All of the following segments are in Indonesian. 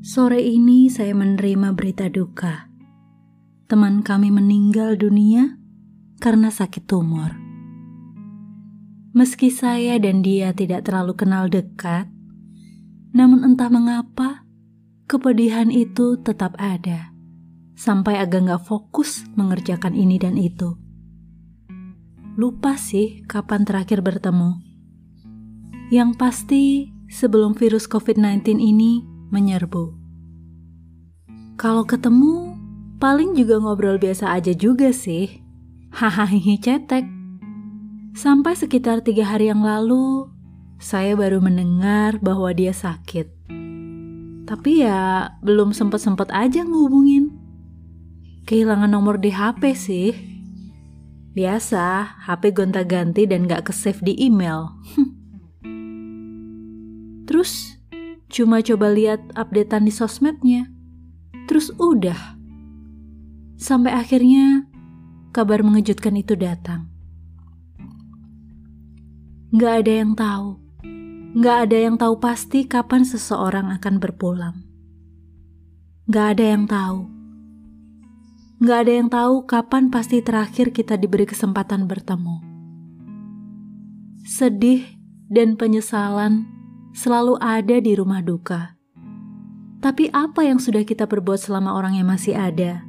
Sore ini saya menerima berita duka. Teman kami meninggal dunia karena sakit tumor. Meski saya dan dia tidak terlalu kenal dekat, namun entah mengapa kepedihan itu tetap ada, sampai agak gak fokus mengerjakan ini dan itu. Lupa sih kapan terakhir bertemu. Yang pasti sebelum virus COVID-19 ini menyerbu. Kalau ketemu, paling juga ngobrol biasa aja juga sih. Hahaha cetek. Sampai sekitar tiga hari yang lalu, saya baru mendengar bahwa dia sakit. Tapi ya belum sempet-sempet aja ngehubungin. Kehilangan nomor di HP sih. Biasa, HP gonta-ganti dan gak ke-save di email. Terus Cuma coba lihat updatean di sosmednya. Terus udah. Sampai akhirnya kabar mengejutkan itu datang. Gak ada yang tahu. Gak ada yang tahu pasti kapan seseorang akan berpulang. Gak ada yang tahu. Gak ada yang tahu kapan pasti terakhir kita diberi kesempatan bertemu. Sedih dan penyesalan selalu ada di rumah duka. Tapi apa yang sudah kita perbuat selama orang yang masih ada?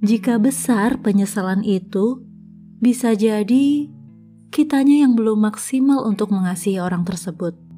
Jika besar penyesalan itu, bisa jadi kitanya yang belum maksimal untuk mengasihi orang tersebut.